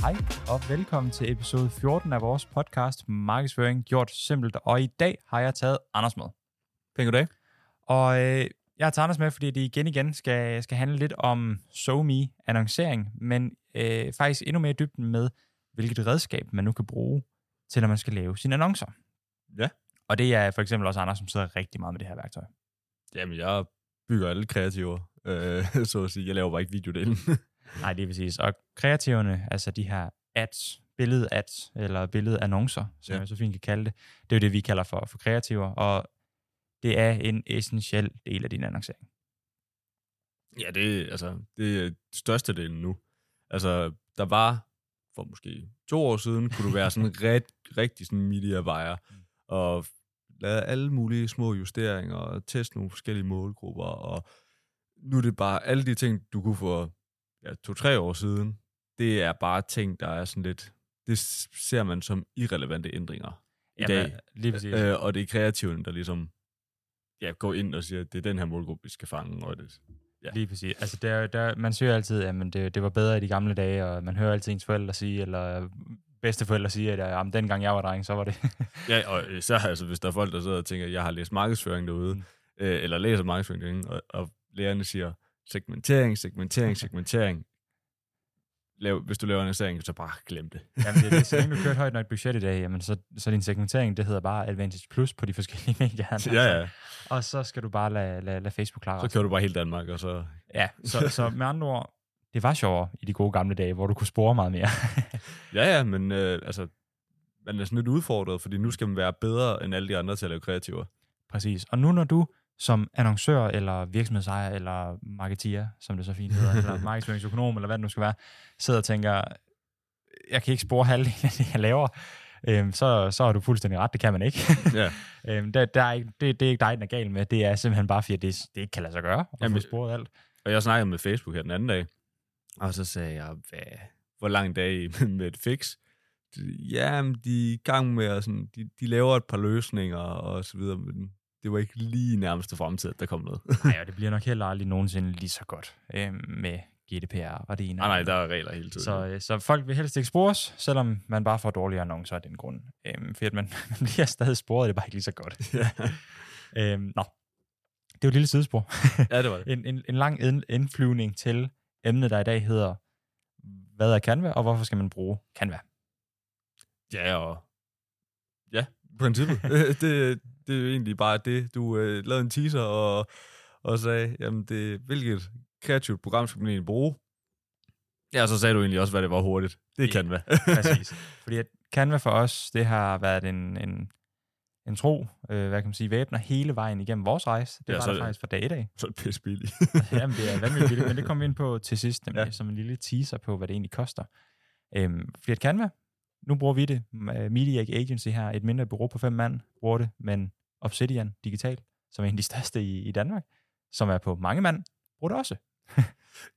Hej og velkommen til episode 14 af vores podcast Markedsføring gjort simpelt. Og i dag har jeg taget Anders med. Pæn goddag. Og øh, jeg har taget Anders med, fordi det igen igen skal, skal handle lidt om SoMe annoncering, men øh, faktisk endnu mere i dybden med, hvilket redskab man nu kan bruge til, når man skal lave sine annoncer. Ja. Og det er for eksempel også Anders, som sidder rigtig meget med det her værktøj. Jamen, jeg bygger alle kreativer, øh, så at sige. Jeg laver bare ikke videodelen. Nej, det er præcis. Og kreativerne, altså de her ads, billede-ads, eller billedeannoncer, som ja. Jeg så fint kan kalde det, det er jo det, vi kalder for, for kreativer, og det er en essentiel del af din annoncering. ja, det, altså, det er største delen nu. Altså, der var for måske to år siden, kunne du være sådan ret, rigtig sådan media buyer, og lave alle mulige små justeringer, og teste nogle forskellige målgrupper, og nu er det bare alle de ting, du kunne for ja, to-tre år siden, det er bare ting, der er sådan lidt, det ser man som irrelevante ændringer i dag. lige præcis. Øh, og det er kreativen, der ligesom ja, går ind og siger, at det er den her målgruppe, vi skal fange. Og det, ja. Lige præcis. Altså, der, der, man siger altid, at det, det var bedre i de gamle dage, og man hører altid ens forældre sige, eller bedsteforældre sige, at jamen, dengang jeg var dreng, så var det. ja, og især altså, hvis der er folk, der sidder og tænker, at jeg har læst markedsføring derude, mm. øh, eller læser markedsføring derude, og, og lærerne siger segmentering, segmentering, segmentering. Lav, hvis du laver en annonsering, så bare glem det. jamen, det er det. Så længe du kører et højt nok budget i dag, jamen, så, så din segmentering, det hedder bare Advantage Plus på de forskellige medier. altså. ja, ja. Og så skal du bare lade, lade, lade Facebook klare Så kører du bare hele Danmark, og så... Ja, så, så med andre ord, det var sjovere i de gode gamle dage, hvor du kunne spore meget mere. Ja, ja, men øh, altså, man er sådan lidt udfordret, fordi nu skal man være bedre end alle de andre til at lave kreativer. Præcis. Og nu når du som annoncør, eller virksomhedsejer, eller marketeer, som det så fint hedder, eller markedsføringsøkonom, eller hvad det nu skal være, sidder og tænker, jeg kan ikke spore halvdelen af det, jeg laver, øhm, så, så har du fuldstændig ret, det kan man ikke. Ja. øhm, der, der er ikke, det, det er ikke dig, den er gal med, det er simpelthen bare, fordi det, det ikke kan lade sig gøre, at Jamen, få sporet alt. Og jeg snakkede med Facebook her den anden dag, og så sagde jeg, hvad, hvor lang dag med et fix? Ja, de er i gang med at sådan, de, de laver et par løsninger og så videre, men det var ikke lige nærmeste fremtid, at der kom noget. Nej, og det bliver nok heller aldrig nogensinde lige så godt øhm, med GDPR og det ene. nej, nej, der er regler hele tiden. Så, øh, så folk vil helst ikke spores, selvom man bare får dårlige annoncer af den grund. Øhm, fordi at man, man bliver stadig sporet, det er bare ikke lige så godt. Øhm, nå, det er jo et lille sidespor. ja, det var det. en, en, en lang ind, indflyvning til emnet, der i dag hedder, hvad er Canva, og hvorfor skal man bruge Canva? Ja, og ja, princippet. det, det er jo egentlig bare det, du øh, lavede en teaser og, og sagde, jamen det, hvilket kreativt program skal man egentlig bruge? Ja, og så sagde du egentlig også, hvad det var hurtigt. Det Ja. kan være. Præcis. Fordi at Canva for os, det har været en, en, en tro, øh, hvad kan man sige, væbner hele vejen igennem vores rejse. Det Ja, var der er det- faktisk fra dag i dag. så er det pisse billigt. Jamen, det er vanvittigt billigt, men det kommer vi ind på til sidst, nemlig, ja. Ja. som en lille teaser på, hvad det egentlig koster. Øhm, fordi at Canva, nu bruger vi det, øh, Media Agency her, et mindre bureau på fem mand, bruger det, men Obsidian Digital, som er en af de største i, i Danmark, som er på mange mand, bruger det også.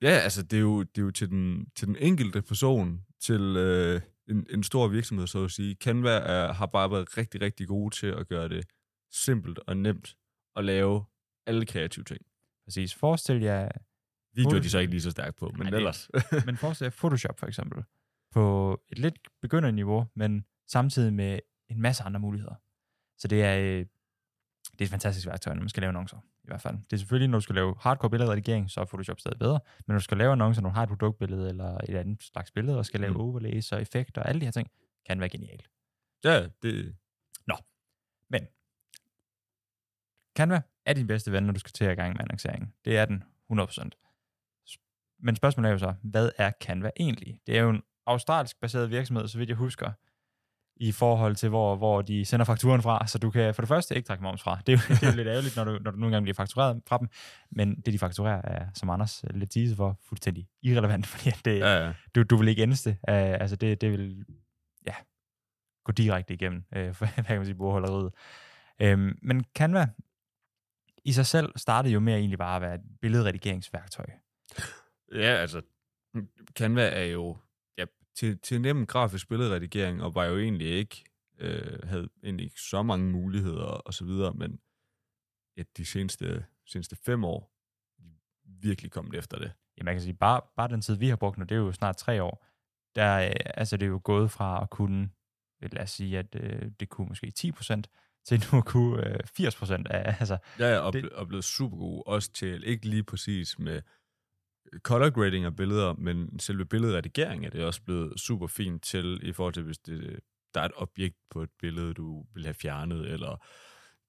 Ja, altså det er jo, det er jo til, den, til den enkelte person, til øh, en, en stor virksomhed, så at sige. Canva er, har bare været rigtig, rigtig gode til at gøre det simpelt og nemt at lave alle kreative ting. Præcis. Forestil jer, Video er de så ikke lige så stærkt på, men Nej, ellers. men forestil jer Photoshop for eksempel, på et lidt begynderniveau, men samtidig med en masse andre muligheder. Så det er, øh, det er et fantastisk værktøj, når man skal lave annoncer, i hvert fald. Det er selvfølgelig, når du skal lave hardcore billedredigering, så er Photoshop stadig bedre, men når du skal lave annoncer, når du har et produktbillede eller et andet slags billede, og skal lave Mm. overlays og effekter og alle de her ting, kan være genialt. ja, det, Men Canva er din bedste ven, når du skal til at i gang med annonceringen. Det er den 100%. Men spørgsmålet er jo så, hvad er Canva egentlig? Det er jo en australsk baseret virksomhed, så vidt jeg husker, i forhold til, hvor, hvor de sender fakturen fra. Så du kan for det første ikke trække moms fra. Det er jo, det er jo lidt ærgerligt, når du, når du nogle gange bliver faktureret fra dem. Men det, de fakturerer, er, som Anders lidt teaser for, fuldstændig irrelevant, fordi det, ja, ja. du, du vil ikke endes det. Uh, altså det, det vil ja, gå direkte igennem, uh, for, hvad kan man sige, bordholderiet. Um, men Canva i sig selv startede jo med at egentlig bare at være et billedredigeringsværktøj. Ja, altså, Canva er jo til, til nem grafisk billedredigering, og var jo egentlig ikke, øh, havde egentlig ikke så mange muligheder og så videre, men ja, de seneste, seneste fem år, de virkelig kommet efter det. Ja, man kan sige, bare, bare den tid, vi har brugt nu, det er jo snart tre år, der, øh, altså det er jo gået fra at kunne, lad os sige, at øh, det kunne måske 10%, til nu at kunne øh, 80% af, altså, Ja, ja, og, det... og blevet super god også til, ikke lige præcis med color grading af billeder, men selve billedredigering er det også blevet super fint til, i forhold til, hvis det, der er et objekt på et billede, du vil have fjernet, eller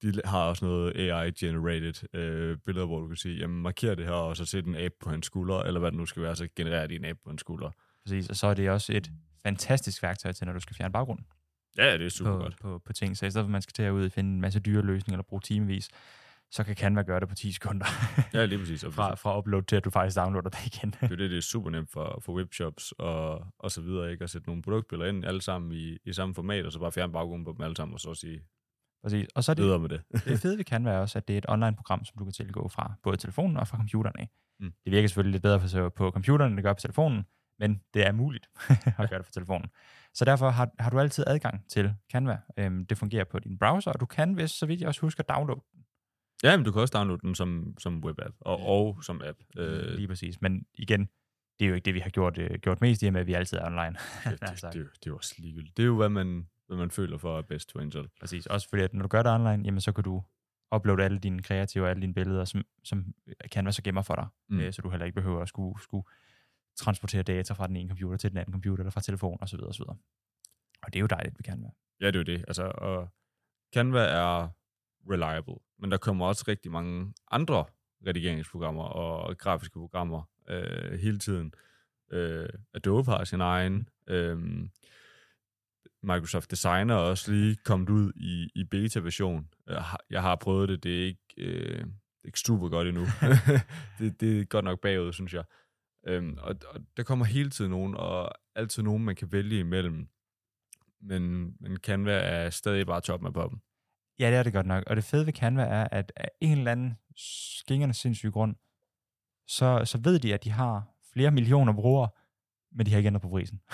de har også noget AI-generated øh, billeder, hvor du kan sige, jamen marker det her, og så sæt en abe på hans skulder, eller hvad det nu skal være, så genererer de en abe på hans skulder. præcis, og så er det også et fantastisk værktøj til, når du skal fjerne baggrunden. Ja, ja, det er super på, godt. på, på ting. Så i stedet for, at man skal til at ud og finde en masse dyre løsninger eller bruge timevis, så kan Canva gøre det på 10 sekunder. Ja, lige præcis. Fra, fra upload til, at du faktisk downloader det igen. Det er det, det er super nemt for, for webshops og, og så videre, ikke? At sætte nogle produktbilleder ind, alle sammen i, i samme format, og så bare fjerne baggrunden på dem alle sammen, og så sige Præcis. Og så er det, med det. det fede ved Canva er også, at det er et online-program, som du kan tilgå fra både telefonen og fra computeren af. Mm. Det virker selvfølgelig lidt bedre for, på computeren, end det gør på telefonen, men det er muligt at gøre det på telefonen. Så derfor har, har du altid adgang til Canva. Øhm, det fungerer på din browser, og du kan, hvis så vidt jeg også husker, downloade Ja, men du kan også downloade den som, som webapp, og, og som app. øh. Lige præcis. Men igen, det er jo ikke det, vi har gjort, øh, gjort mest i, og med, at vi altid er online. det, det, det, det, er det er jo også ligegyldigt. Det er jo, hvad man, hvad man føler for er bedst for en selv. Præcis. Også fordi, at når du gør det online, jamen, så kan du uploade alle dine kreative og alle dine billeder, som, som Canva så gemmer for dig. Mm. Øh, så du heller ikke behøver at skulle, skulle transportere data fra den ene computer til den anden computer, eller fra telefon osv. osv. Og det er jo dejligt ved Canva. Ja, det er jo det. Altså, og Canva er reliable, men der kommer også rigtig mange andre redigeringsprogrammer og grafiske programmer øh, hele tiden. Øh, Adobe har sin egen. Øh, Microsoft Designer er også lige kommet ud i, i beta-version. Jeg har, jeg har prøvet det, det er ikke, øh, det er ikke super godt endnu. det, det er godt nok bagud, synes jeg. Øhm, og, og der kommer hele tiden nogen, og altid nogen, man kan vælge imellem. Men, men Canva er stadig bare toppen af poppen. Ja, det er det godt nok. Og det fede ved Canva er, at af en eller anden skingerne sindssyg grund, så, så ved de, at de har flere millioner brugere, men de har ikke ændret på prisen.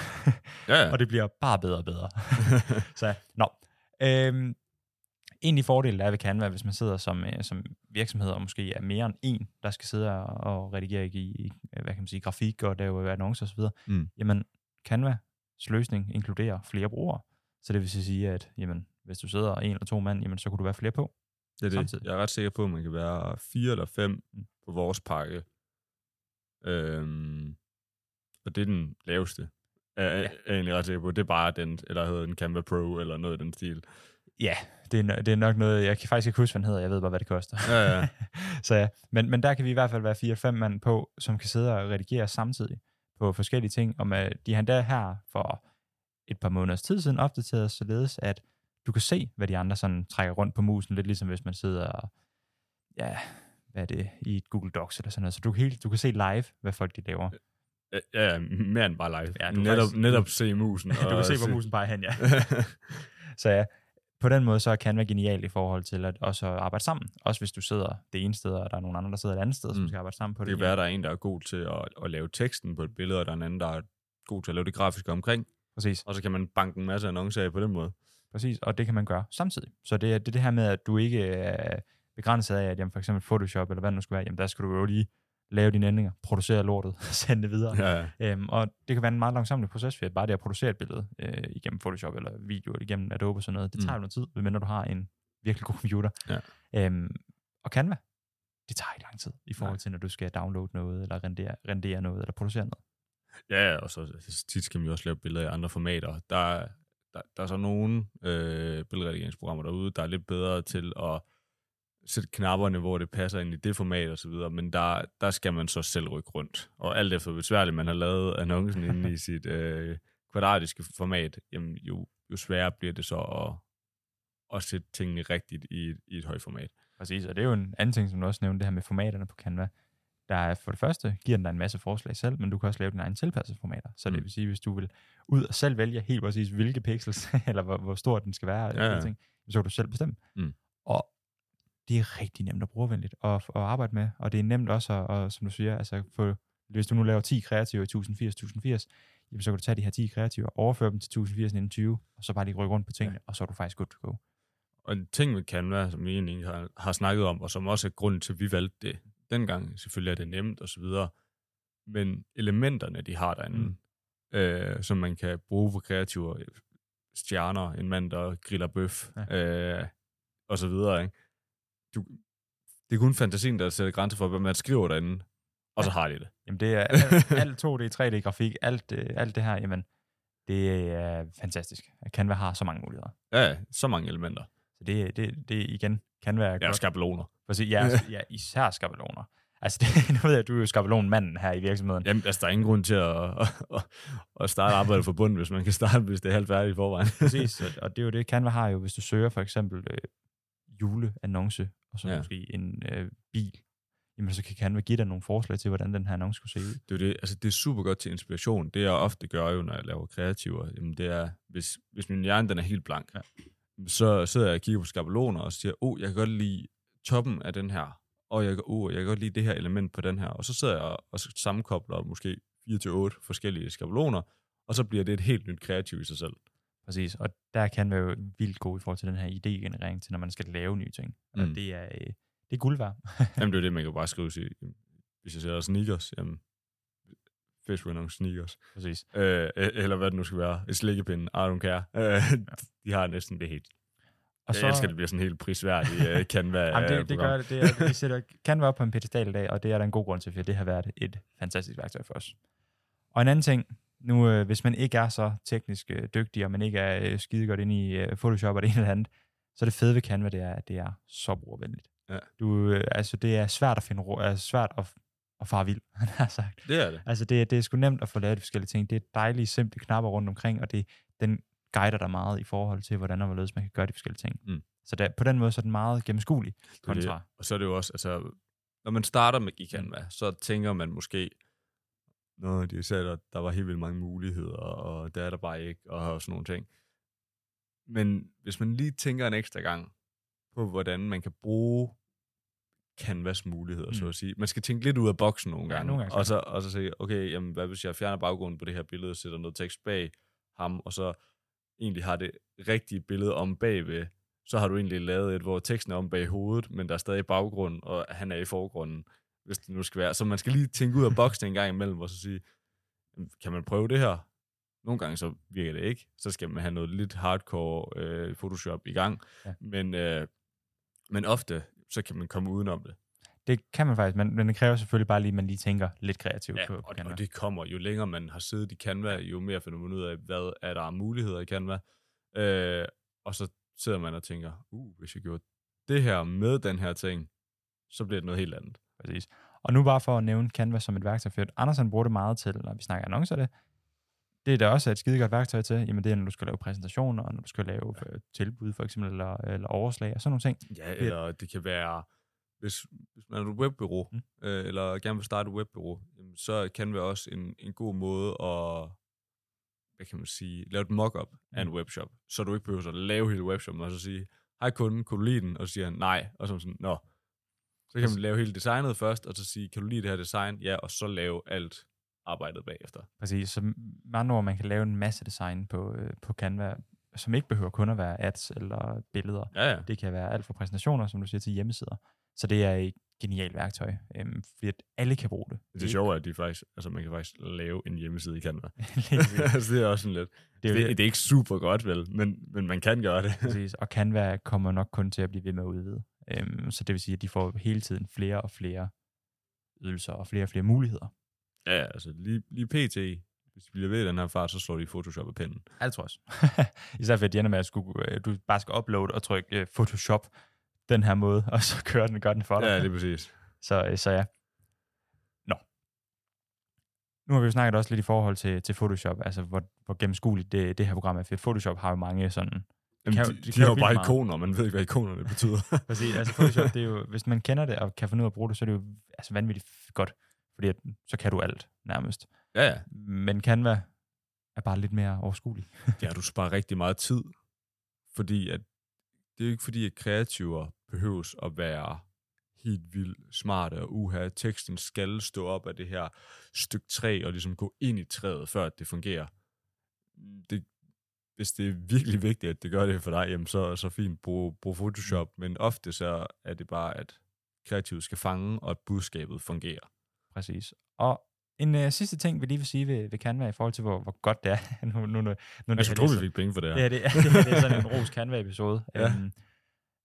Ja, ja. og det bliver bare bedre og bedre. så, nå. Øhm, en af de fordele, der er ved Canva, hvis man sidder som, øh, som virksomhed, og måske er mere end en, der skal sidde og, redigere i, i, hvad kan man sige, grafik og lave annoncer osv., Mm. jamen Canvas løsning inkluderer flere brugere. Så det vil sige, at jamen, hvis du sidder en eller to mand, jamen, så kunne du være flere på. det er det. samtidig. Jeg er ret sikker på, at man kan være fire eller fem Mm. på vores pakke. Øhm, og det er den laveste. Er, ja. Er jeg egentlig ret sikker på. Det er bare den, eller hedder den Canva Pro, eller noget i den stil. Ja, det er, det er nok noget, jeg kan faktisk ikke huske, hvad den hedder, jeg ved bare, hvad det koster. Ja, ja. så ja, men, men der kan vi i hvert fald være fire-fem mand på, som kan sidde og redigere samtidig på forskellige ting, og med, de har endda her for et par måneders tid siden opdateret, således at du kan se, hvad de andre sådan trækker rundt på musen, lidt ligesom hvis man sidder og, ja, hvad er det, i et Google Docs eller sådan noget, så du kan, helt, du kan se live, hvad folk de laver. Ja, ja, mere end bare live. Ja, er netop, faktisk- netop se musen. du kan se, hvor musen peger hen, ja. Så ja, på den måde så kan være genial i forhold til at også arbejde sammen. Også hvis du sidder det ene sted, og der er nogen andre, der sidder et andet sted, mm. som skal arbejde sammen på Det det. kan være, der er en, der er god til at, at lave teksten på et billede, og der er en anden, der er god til at lave det grafiske omkring. Præcis, Og så kan man banke en masse annoncer af på den måde. Præcis, og det kan man gøre samtidig. Så det er det, det her med, at du ikke er begrænset af, at jamen, for eksempel Photoshop, eller hvad det nu skal være, jamen der skal du jo lige lave dine ændringer, producere lortet, sende det videre. Ja, ja. Øhm, og det kan være en meget langsommelig proces, for bare det at producere et billede øh, igennem Photoshop eller video eller igennem Adobe og sådan noget, det Mm. tager jo noget tid, medmindre du har en virkelig god computer. Ja. Øhm, og Canva, det tager ikke lang tid i forhold Nej. til, når du skal downloade noget, eller rendere, rendere noget, eller producere noget. Ja, og så tit skal man jo også lave billeder i andre formater. Der, er- der, der er så nogle øh, billedredigeringsprogrammer derude, der er lidt bedre til at sætte knapperne, hvor det passer ind i det format og så videre, men der, der skal man så selv rykke rundt. Og alt efter, hvor besværligt man har lavet annoncen inde i sit øh, kvadratiske format, jamen, jo, jo sværere bliver det så at, at sætte tingene rigtigt i, et- i et højt format. Præcis, og det er jo en anden ting, som du også nævnte, det her med formaterne på Canva. Der er for det første, giver den dig en masse forslag selv, men du kan også lave dine egne tilpassede formater. Så mm. det vil sige, hvis du vil ud og selv vælge helt præcis, hvilke pixels, eller hvor, hvor stor den skal være, Ja, ja. ting, så kan du selv bestemme. Mm. Og det er rigtig nemt og brugervenligt at, at arbejde med, og det er nemt også at, at som du siger, altså få, hvis du nu laver 10 kreative i 1080, 1080, jamen så kan du tage de her 10 kreative, overføre dem til 1080, 1920, og så bare lige rykke rundt på tingene, ja. og så er du faktisk good to go. Og en ting med Canva, som vi egentlig har, har snakket om, og som også er grunden til, at vi valgte det dengang, selvfølgelig er det nemt og så videre, men elementerne, de har derinde, Mm. øh, som man kan bruge for kreative stjerner, en mand, der griller bøf, ja. øh, og så videre. Ikke? Du, det er kun fantasien, der sætter grænser for, hvad man skriver derinde, og så har de det. Jamen det er alt, alt 2D, 3D-grafik, alt, øh, alt det her, jamen, det er fantastisk. Canva har så mange muligheder. Ja, så mange elementer. Så det, det, det igen, Canva er Ja, godt. skabeloner. Præcis, ja, ja, især skabeloner. Altså, det, nu ved jeg, du er jo skabelonmanden her i virksomheden. Jamen, altså, der er ingen grund til at, at, at starte arbejdet for bunden, hvis man kan starte, hvis det er halvt færdigt i forvejen. Præcis, og- og det er jo det, Canva har jo, hvis du søger for eksempel øh, juleannonce, og så Ja. måske en øh, bil, jamen så kan Canva give dig nogle forslag til, hvordan den her annonce skulle se ud. det er det, altså det er super godt til inspiration. Det jeg ofte gør jo, når jeg laver kreativer, jamen det er, hvis, hvis min hjerne den er helt blank, Ja. Så sidder jeg og kigger på skabeloner og siger, oh, jeg kan godt lide toppen af den her, og jeg, kan- oh, jeg kan godt lide det her element på den her. Og så sidder jeg og sammenkobler måske 4-8 forskellige skabeloner, og så bliver det et helt nyt kreativ i sig selv. Præcis, og der kan Canva jo vildt god i forhold til den her idégenerering til, når man skal lave nye ting. Og Mm. det er, øh, det er guld værd. Jamen det er det, man kan bare skrive sig. Hvis jeg siger sneakers, jamen, fish with nogle sneakers. Præcis. Øh, eller hvad det nu skal være. Et slikkepind, I don't care. Øh, de har næsten det helt. Og Jeg elsker, at det bliver sådan helt prisværdigt uh, Canva Jamen, det, det program. gør det. det er, vi sætter Canva op på en pedestal i dag, og det er der en god grund til, for det har været et fantastisk værktøj for os. Og en anden ting, nu øh, hvis man ikke er så teknisk øh, dygtig, og man ikke er øh, skide godt inde i øh, Photoshop og det ene eller andet, så det fede ved Canva, det er, at det er så brugervenligt. Ja. Du, øh, altså, det er svært at finde ro, er svært at, at fare vild, han har sagt. Det er det. Altså, det, er- det er sgu nemt at få lavet de forskellige ting. Det er dejlige, simple knapper rundt omkring, og det, den guider dig meget i forhold til, hvordan og hvorledes man kan gøre de forskellige ting. Mm. Så der, på den måde, så er den meget gennemskuelig er det. kontra. Og så er det jo også, altså, når man starter med i Canva, så tænker man måske, Nå, de sagde, at der var helt vildt mange muligheder, og der er der bare ikke, og sådan nogle ting. Men hvis man lige tænker en ekstra gang på, hvordan man kan bruge Canvas muligheder, mm. så Mm. at sige. Man skal tænke lidt ud af boksen nogle Ja, gange, nogle gange og, så, og så sige, okay, jamen, hvad hvis jeg fjerner baggrunden på det her billede, sætter noget tekst bag ham, og så egentlig har det rigtige billede om bagved, så har du egentlig lavet et, hvor teksten er om bag hovedet, men der er stadig baggrund, og han er i forgrunden, hvis det nu skal være. Så man skal lige tænke ud af boksen en gang imellem, og så sige, kan man prøve det her? Nogle gange så virker det ikke. Så skal man have noget lidt hardcore øh, Photoshop i gang. Ja. Men, øh, men ofte, så kan man komme udenom det. Det kan man faktisk, men, men det kræver selvfølgelig bare lige, at man lige tænker lidt kreativt Ja, på, på og, Canva. og det kommer. Jo længere man har siddet i Canva, jo mere finder man ud af, hvad er der af muligheder i Canva. Øh, og så sidder man og tænker, uh, hvis jeg gjorde det her med den her ting, så bliver det noget helt andet. Præcis. Og nu bare for at nævne Canva som et værktøj, for Anders han bruger det meget til, når vi snakker annoncer det, det er da også et skide godt værktøj til, jamen det er, når du skal lave præsentationer, og når du skal lave øh, tilbud for eksempel, eller, eller overslag og sådan nogle ting. Ja, eller det kan være, hvis, hvis man er et webbureau, Mm. mm. øh, eller gerne vil starte et webbureau, jamen, så kan det være også en, en god måde at, hvad kan man sige, lave et mock-up af en Mm. webshop, så du ikke behøver at lave hele webshoppen, og så sige, hej kunden, kunne du lide den? Og så siger han, nej, og så sådan, nå. Så kan man lave hele designet først, og så sige, kan du lide det her design? Ja, og så lave alt arbejdet bagefter. Præcis, så med andre ord, man kan lave en masse design på, øh, på Canva, som ikke behøver kun at være ads eller billeder. Ja, ja. Det kan være alt fra præsentationer, som du siger, til hjemmesider. Så det er et genialt værktøj, øhm, fordi at alle kan bruge det. Det sjove er, at de faktisk, altså man kan faktisk lave en hjemmeside i Canva. Altså, det er også sådan lidt, det er det, det, det er ikke super godt, vel, men, men man kan gøre det. Præcis, og Canva kommer nok kun til at blive ved med at udvide. Øhm, så det vil sige, at de får hele tiden flere og flere ydelser og flere og flere muligheder. Ja, ja, altså lige, lige pt. Hvis de bliver ved i den her fart, så slår de Photoshop af pinden. Alt tror jeg også. Især for at de ender med, at skulle, øh, du bare skal uploade og trykke øh, Photoshop den her måde, og så kører den, gør den for dig. Ja, det er præcis. Så, øh, så ja. Nå. Nu har vi jo snakket også lidt i forhold til, til Photoshop, altså hvor, hvor gennemskueligt det, det her program er. For Photoshop har jo mange sådan... Jamen, kan de, det de kan har jo bare meget. ikoner, man ved ikke, hvad ikonerne betyder. Præcis, altså Photoshop, det er jo, hvis man kender det og kan finde ud af at bruge det, så er det jo altså vanvittigt godt, fordi at, så kan du alt nærmest. ja, ja. Men Canva er bare lidt mere overskuelig. Ja, du sparer rigtig meget tid, fordi at, det er jo ikke fordi, at kreativer behøves at være helt vildt smarte og uha, teksten skal stå op af det her stykke træ og ligesom gå ind i træet, før det fungerer. Det, hvis det er virkelig vigtigt, at det gør det for dig, jamen så, så fint, brug, brug Photoshop, men ofte så er det bare, at kreativet skal fange, og at budskabet fungerer. Præcis. Og En uh, sidste ting, vi lige vil sige ved, ved Canva i forhold til, hvor, hvor godt det er. nu, nu, nu, nu, Jeg skulle tro, vi fik penge for det her. Ja, det, er, det, er, det er sådan en ros Canva-episode. Ja. Øhm,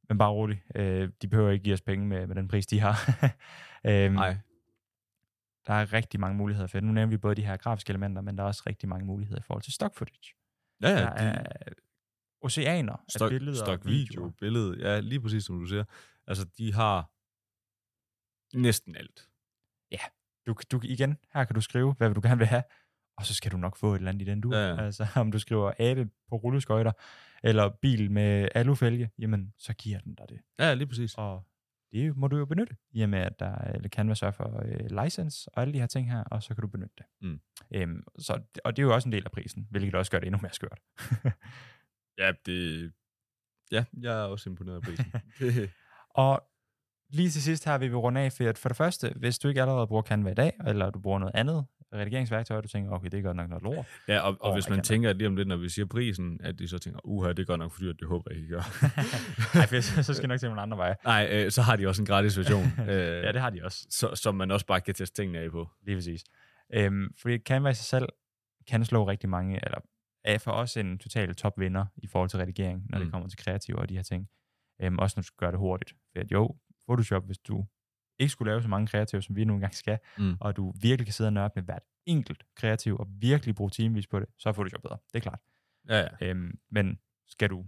men bare rolig. Øh, de behøver ikke give os penge med, med den pris, de har. øhm, Nej. Der er rigtig mange muligheder for det. Nu nævner vi både de her grafiske elementer, men der er også rigtig mange muligheder i forhold til stock footage. Ja, ja. der de- er oceaner af stok, billeder stok video, videoer. billede, ja, lige præcis som du siger. Altså, de har næsten alt. Du, du, igen, her kan du skrive, hvad du gerne vil have, og så skal du nok få et eller andet i den du. Ja, ja. Altså, om du skriver abe på rulleskøjter, eller bil med alufælge, jamen, så giver den dig det. Ja, lige præcis. Og det må du jo benytte, i og med, at der eller Canva sørger for øh, license og alle de her ting her, og så kan du benytte det. Mm. Øhm, så, og det er jo også en del af prisen, hvilket også gør det endnu mere skørt. Ja, det... Ja, jeg er også imponeret af prisen. Og lige til sidst her vil vi runde af, for at for det første, hvis du ikke allerede bruger Canva i dag, eller du bruger noget andet redigeringsværktøj, og du tænker, okay, det er godt nok noget lort. ja, og, og hvis man kan- tænker at lige om lidt, når vi siger prisen, at de så tænker, uha, det er godt nok for dyrt, det håber jeg ikke gør. Nej, for så, så skal jeg nok til nogle andre veje. Nej, øh, så har de også en gratis version, øh, Ja, det har de også. så, som man også bare kan teste tingene af på. Lige præcis. Øhm, fordi Canva i sig selv kan slå rigtig mange, eller er for os en total topvinder i forhold til redigering, når mm. det Mm. kommer til kreative og de her ting. Øhm, også når du skal gøre det hurtigt. For at jo, Photoshop, hvis du ikke skulle lave så mange kreative, som vi nu engang skal, Mm. og du virkelig kan sidde og nørde med hvert enkelt kreativ, og virkelig bruge timevis på det, så er Photoshop bedre. Det er klart. Ja, ja. Øhm, men skal du,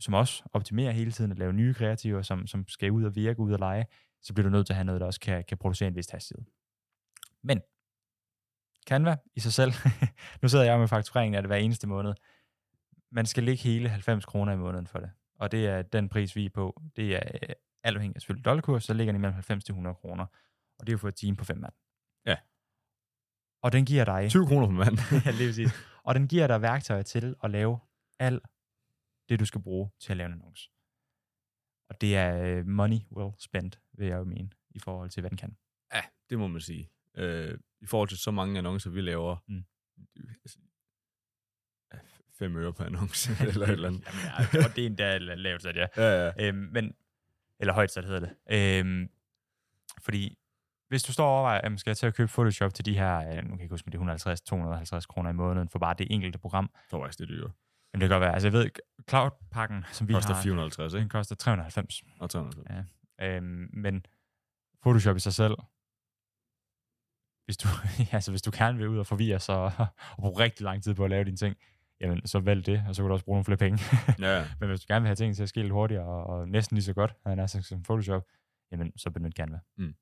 som os, optimere hele tiden og lave nye kreativer, som, som skal ud og virke, ud og lege, så bliver du nødt til at have noget, der også kan, kan producere en vis hastighed. Men Canva i sig selv, nu sidder jeg med faktureringen af det hver eneste måned, man skal lægge hele 90 kroner i måneden for det. Og det er den pris, vi er på. Det er øh, alt afhængig af selvfølgelig dollarkurs, så ligger den imellem 90 til 100 kroner. Og det er jo for et team på fem mand. Ja. Og den giver dig 20 kroner per mand. ja, lige præcis. Og den giver dig værktøjer til at lave alt det, du skal bruge til at lave en annonce. Og det er øh, money well spent, vil jeg jo mene, i forhold til, hvad den kan. Ja, det må man sige. Øh, I forhold til så mange annoncer, vi laver, Mm. altså, ja, fem øre per annonce, eller et eller andet. Jamen, ja, og det er endda lavt sat, ja. Ja, ja. Øhm, men, eller højt sat hedder det. Øhm, fordi hvis du står og overvejer, jamen, skal jeg til at købe Photoshop til de her, øh, nu kan jeg ikke huske, om det er 150-250 kroner i måneden for bare det enkelte program. Jeg tror faktisk, det er dyre. Jamen det kan godt være. Altså jeg ved, Cloud-pakken, som vi Det koster har, 450, den ikke? koster 390. Og 350. Ja. Øhm, men Photoshop i sig selv, hvis du, altså hvis du gerne vil ud og forvirre sig og, og bruge rigtig lang tid på at lave dine ting, jamen så vælg det, og så kan du også bruge nogle flere penge. Ja, men hvis du gerne vil have tingene til at ske lidt hurtigere og, og næsten lige så godt, han er som Photoshop, jamen så benyt Canva. Mm.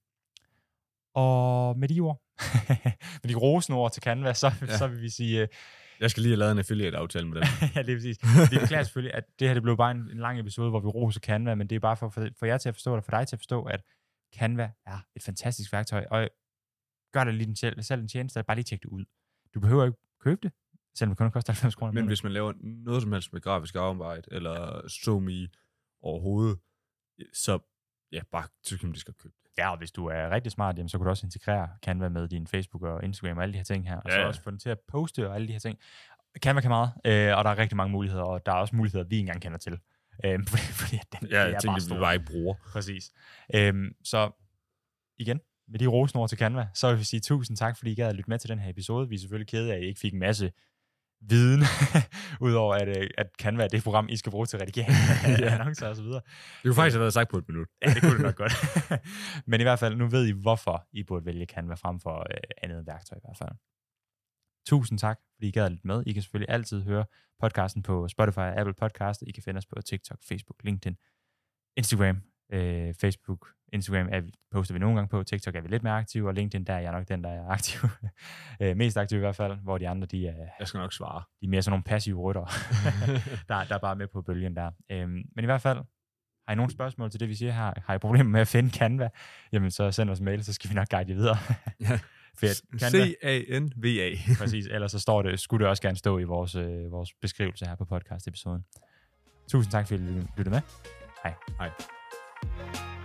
Og med de ord, med de rosende ord til Canva, så, ja. Så vil vi sige, øh, Jeg skal lige have lavet en affiliate-aftale med dem. ja, lige præcis. Vi beklager selvfølgelig, at det her det blev bare en, en lang episode, hvor vi roser Canva, men det er bare for, for, for jer til at forstå det, for dig til at forstå, at Canva er et fantastisk værktøj, og gør det lige den selv, selv en tjeneste, bare lige tjek det ud. Du behøver ikke købe det, selvom det kun koster 90 kroner. Men hvis man laver noget som helst med grafisk arbejde, eller SoMe overhovedet, så ja, bare så kan man lige skal købe det. Ja, og hvis du er rigtig smart, jamen, så kan du også integrere Canva med din Facebook og Instagram og alle de her ting her, og så Ja, ja. også få den til at poste og alle de her ting. Canva kan meget, øh, og der er rigtig mange muligheder, og der er også muligheder, vi ikke engang kender til. Øh, fordi, fordi den, Ja, det jeg er tænker, bare vi bare ikke bruger. Præcis. Øhm, så igen, med de rosenord til Canva, så vil vi sige tusind tak, fordi I gad at lytte med til den her episode. Vi er selvfølgelig kede af, at I ikke fik en masse viden, udover at, øh, at Canva er det program, I skal bruge til redigering af annoncer og så videre. Det kunne faktisk have været sagt på et minut. Ja, det kunne det nok godt. Men i hvert fald, nu ved I, hvorfor I burde vælge Canva frem for øh, andet værktøj i hvert fald. Tusind tak, fordi I gad lytte med. I kan selvfølgelig altid høre podcasten på Spotify og Apple Podcast. I kan finde os på TikTok, Facebook, LinkedIn, Instagram, øh, Facebook, Instagram er, poster vi nogle gange på, TikTok er vi lidt mere aktive, og LinkedIn, der er jeg nok den, der er aktiv. øh, mest aktiv i hvert fald, hvor de andre, de er, Jeg skal nok svare. de er mere sådan nogle passive rytter, der, der er bare med på bølgen der. Øhm, men i hvert fald, har I nogle spørgsmål til det, vi siger her? Har I problemer med at finde Canva? Jamen, så send os mail, så skal vi nok guide jer videre. Fedt. Canva, C-A-N-V-A. præcis. Ellers så står det, skulle det også gerne stå i vores, øh, vores beskrivelse her på podcast-episoden. Tusind tak, fordi I lyttede med. Hej. Hej.